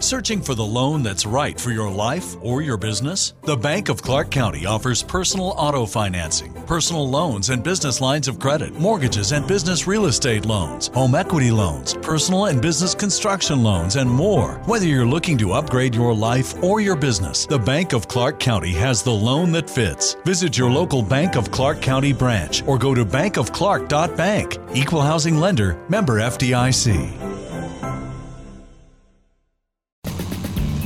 Searching for the loan that's right for your life or your business? The Bank of Clark County offers personal auto financing, personal loans and business lines of credit, mortgages and business real estate loans, home equity loans, personal and business construction loans, and more. Whether you're looking to upgrade your life or your business, the Bank of Clark County has the loan that fits. Visit your local Bank of Clark County branch or go to bankofclark.bank. Equal housing lender, member FDIC.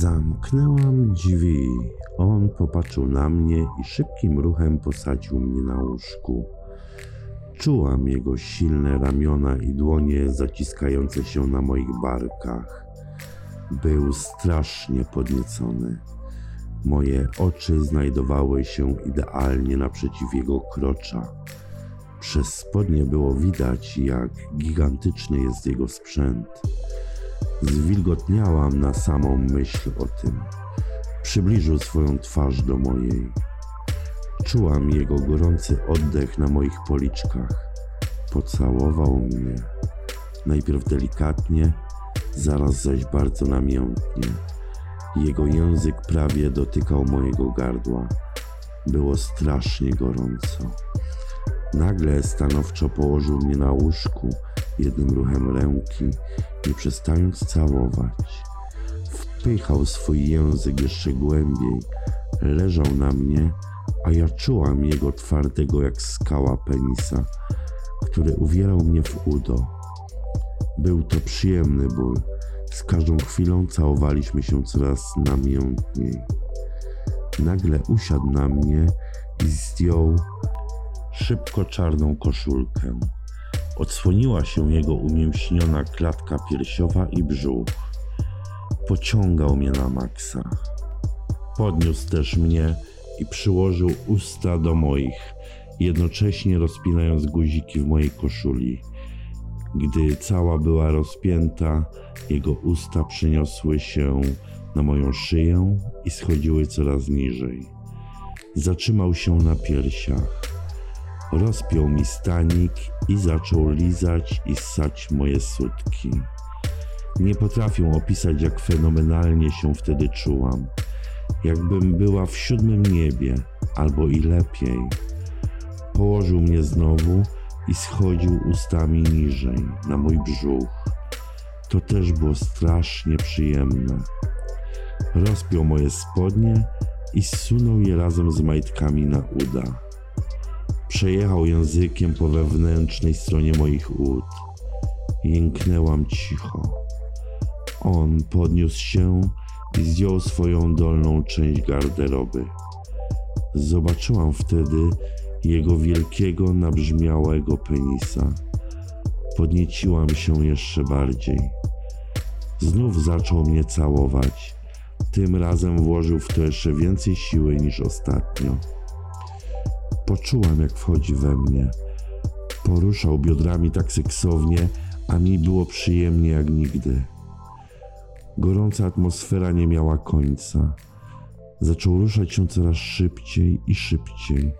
Zamknęłam drzwi. On popatrzył na mnie i szybkim ruchem posadził mnie na łóżku. Czułam jego silne ramiona i dłonie zaciskające się na moich barkach. Był strasznie podniecony. Moje oczy znajdowały się idealnie naprzeciw jego krocza. Przez spodnie było widać, jak gigantyczny jest jego sprzęt. Zwilgotniałam na samą myśl o tym. Przybliżył swoją twarz do mojej. Czułam jego gorący oddech na moich policzkach. Pocałował mnie. Najpierw delikatnie, zaraz zaś bardzo namiętnie. Jego język prawie dotykał mojego gardła. Było strasznie gorąco. Nagle stanowczo położył mnie na łóżku jednym ruchem ręki, nie przestając całować. Wpychał swój język jeszcze głębiej, leżał na mnie, a ja czułam jego twardego jak skała penisa, który uwierał mnie w udo. Był to przyjemny ból. Z każdą chwilą całowaliśmy się coraz namiętniej. Nagle usiadł na mnie i zdjął szybko czarną koszulkę. Odsłoniła się jego umięśniona klatka piersiowa i brzuch. Pociągał mnie na maksa. Podniósł też mnie i przyłożył usta do moich, jednocześnie rozpinając guziki w mojej koszuli. Gdy cała była rozpięta, jego usta przeniosły się na moją szyję i schodziły coraz niżej. Zatrzymał się na piersiach. Rozpiął mi stanik i zaczął lizać i ssać moje sutki. Nie potrafię opisać, jak fenomenalnie się wtedy czułam. Jakbym była w siódmym niebie, albo i lepiej. Położył mnie znowu i schodził ustami niżej, na mój brzuch. To też było strasznie przyjemne. Rozpiął moje spodnie i zsunął je razem z majtkami na uda. Przejechał językiem po wewnętrznej stronie moich ud. Jęknęłam cicho. On podniósł się i zdjął swoją dolną część garderoby. Zobaczyłam wtedy jego wielkiego, nabrzmiałego penisa. Podnieciłam się jeszcze bardziej. Znów zaczął mnie całować. Tym razem włożył w to jeszcze więcej siły niż ostatnio. Poczułam, jak wchodzi we mnie. Poruszał biodrami tak seksownie, a mi było przyjemnie jak nigdy. Gorąca atmosfera nie miała końca. Zaczął ruszać się coraz szybciej i szybciej.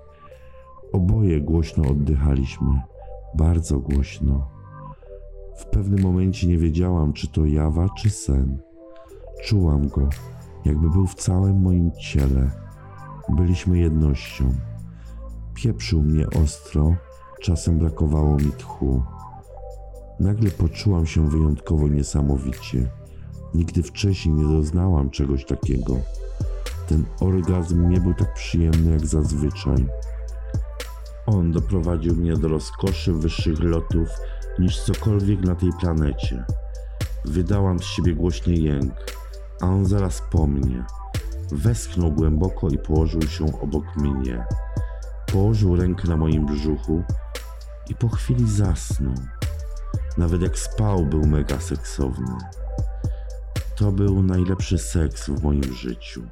Oboje głośno oddychaliśmy, bardzo głośno. W pewnym momencie nie wiedziałam, czy to jawa, czy sen. Czułam go, jakby był w całym moim ciele. Byliśmy jednością. Pieprzył mnie ostro, czasem brakowało mi tchu. Nagle poczułam się wyjątkowo niesamowicie. Nigdy wcześniej nie doznałam czegoś takiego. Ten orgazm nie był tak przyjemny jak zazwyczaj. On doprowadził mnie do rozkoszy wyższych lotów niż cokolwiek na tej planecie. Wydałam z siebie głośny jęk, a on zaraz po mnie. Westchnął głęboko i położył się obok mnie. Położył rękę na moim brzuchu i po chwili zasnął. Nawet jak spał, był mega seksowny. To był najlepszy seks w moim życiu.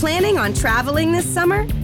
Planning on traveling this summer?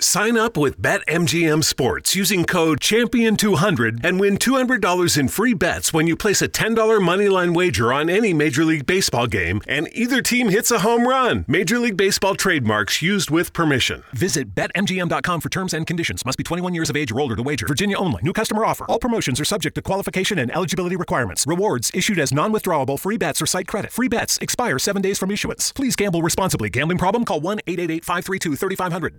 Sign up with BetMGM Sports using code Champion200 and win $200 in free bets when you place a $10 moneyline wager on any Major League Baseball game and either team hits a home run. Major League Baseball trademarks used with permission. Visit BetMGM.com for terms and conditions. Must be 21 years of age or older to wager. Virginia only. New customer offer. All promotions are subject to qualification and eligibility requirements. Rewards issued as non withdrawable free bets or site credit. Free bets expire seven days from issuance. Please gamble responsibly. Gambling problem? Call 1 888 532 3500.